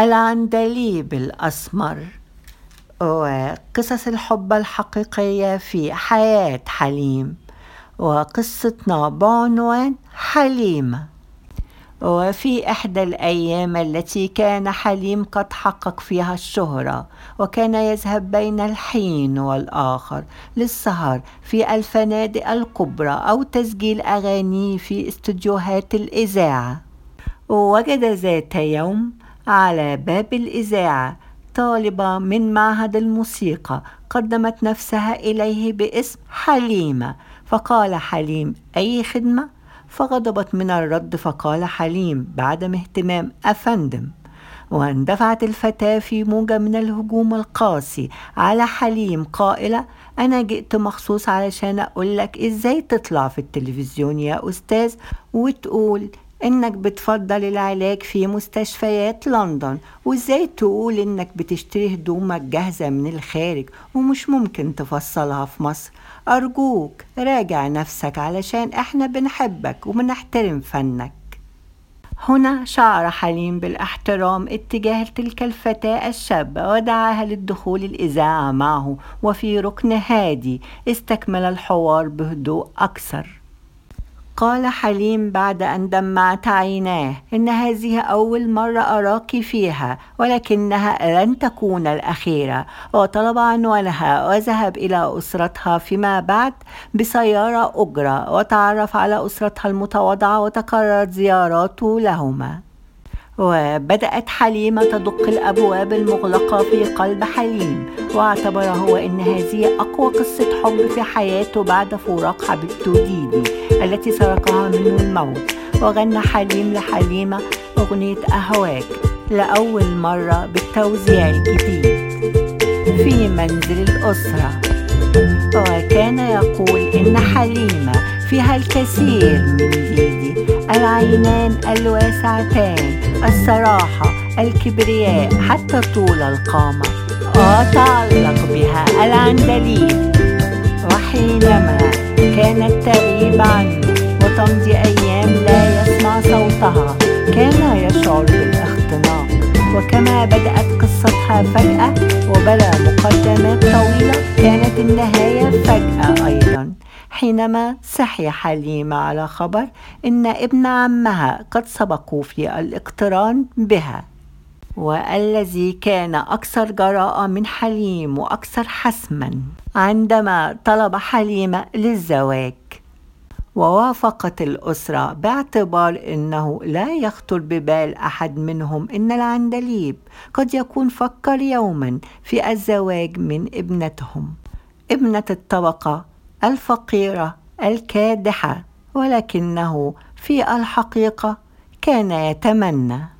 العندليب الأسمر وقصص الحب الحقيقية في حياة حليم. وقصتنا بعنوان حليمة وفي إحدى الأيام التي كان حليم قد حقق فيها الشهرة وكان يذهب بين الحين والآخر للسهر في الفنادق الكبرى أو تسجيل أغاني في استديوهات الإذاعة. ووجد ذات يوم على باب الإذاعة. طالبة من معهد الموسيقى قدمت نفسها إليه باسم حليمة. فقال حليم أي خدمة؟ فغضبت من الرد فقال حليم بعدم اهتمام أفندم. واندفعت الفتاة في موجة من الهجوم القاسي على حليم قائلة أنا جئت مخصوص علشان أقولك إزاي تطلع في التلفزيون يا أستاذ وتقول إنك بتفضل العلاج في مستشفيات لندن وإزاي تقول إنك بتشتري هدومك جاهزة من الخارج ومش ممكن تفصلها في مصر؟ أرجوك راجع نفسك علشان إحنا بنحبك وبنحترم فنك. هنا شعر حليم بالإحترام اتجاه تلك الفتاة الشابة ودعاها للدخول الإذاعة معه وفي ركن هادي استكمل الحوار بهدوء أكثر. قال حليم بعد أن دمعت عيناه إن هذه أول مرة أراك فيها ولكنها لن تكون الأخيرة. وطلب عنوانها وذهب إلى أسرتها فيما بعد بسيارة أجرة وتعرف على أسرتها المتواضعة وتكررت زياراته لهما. وبدأت حليمة تدق الأبواب المغلقة في قلب حليم واعتبر هو أن هذه أقوى قصة حب في حياته بعد فراق حبيبته ديدي التي سرقها منه الموت. وغنى حليم لحليمة أغنية أهواك لأول مرة بالتوزيع الجديد. في منزل الأسرة. وكان يقول إن حليمة فيها الكثير من ديدي العينان الواسعتان. الصراحة الكبرياء حتى طول القامة. وتعلق بها العندليب. وحينما كانت تغيب عنه وتمضي أيام لا يسمع صوتها. كان يشعر بالاختناق وكما بدأت قصتها فجأة وبلا مقدمات طويلة كانت النهاية فجأة أيضا. حينما سحي حليمة على خبر إن ابن عمها قد سبقوا في الاقتران بها. والذي كان أكثر جراءة من حليم وأكثر حسما عندما طلب حليمة للزواج. ووافقت الأسرة باعتبار أنه لا يخطر ببال أحد منهم أن العندليب قد يكون فكر يوما في الزواج من ابنتهم. ابنة الطبقة الفقيرة الكادحة ولكنه في الحقيقة كان يتمنى.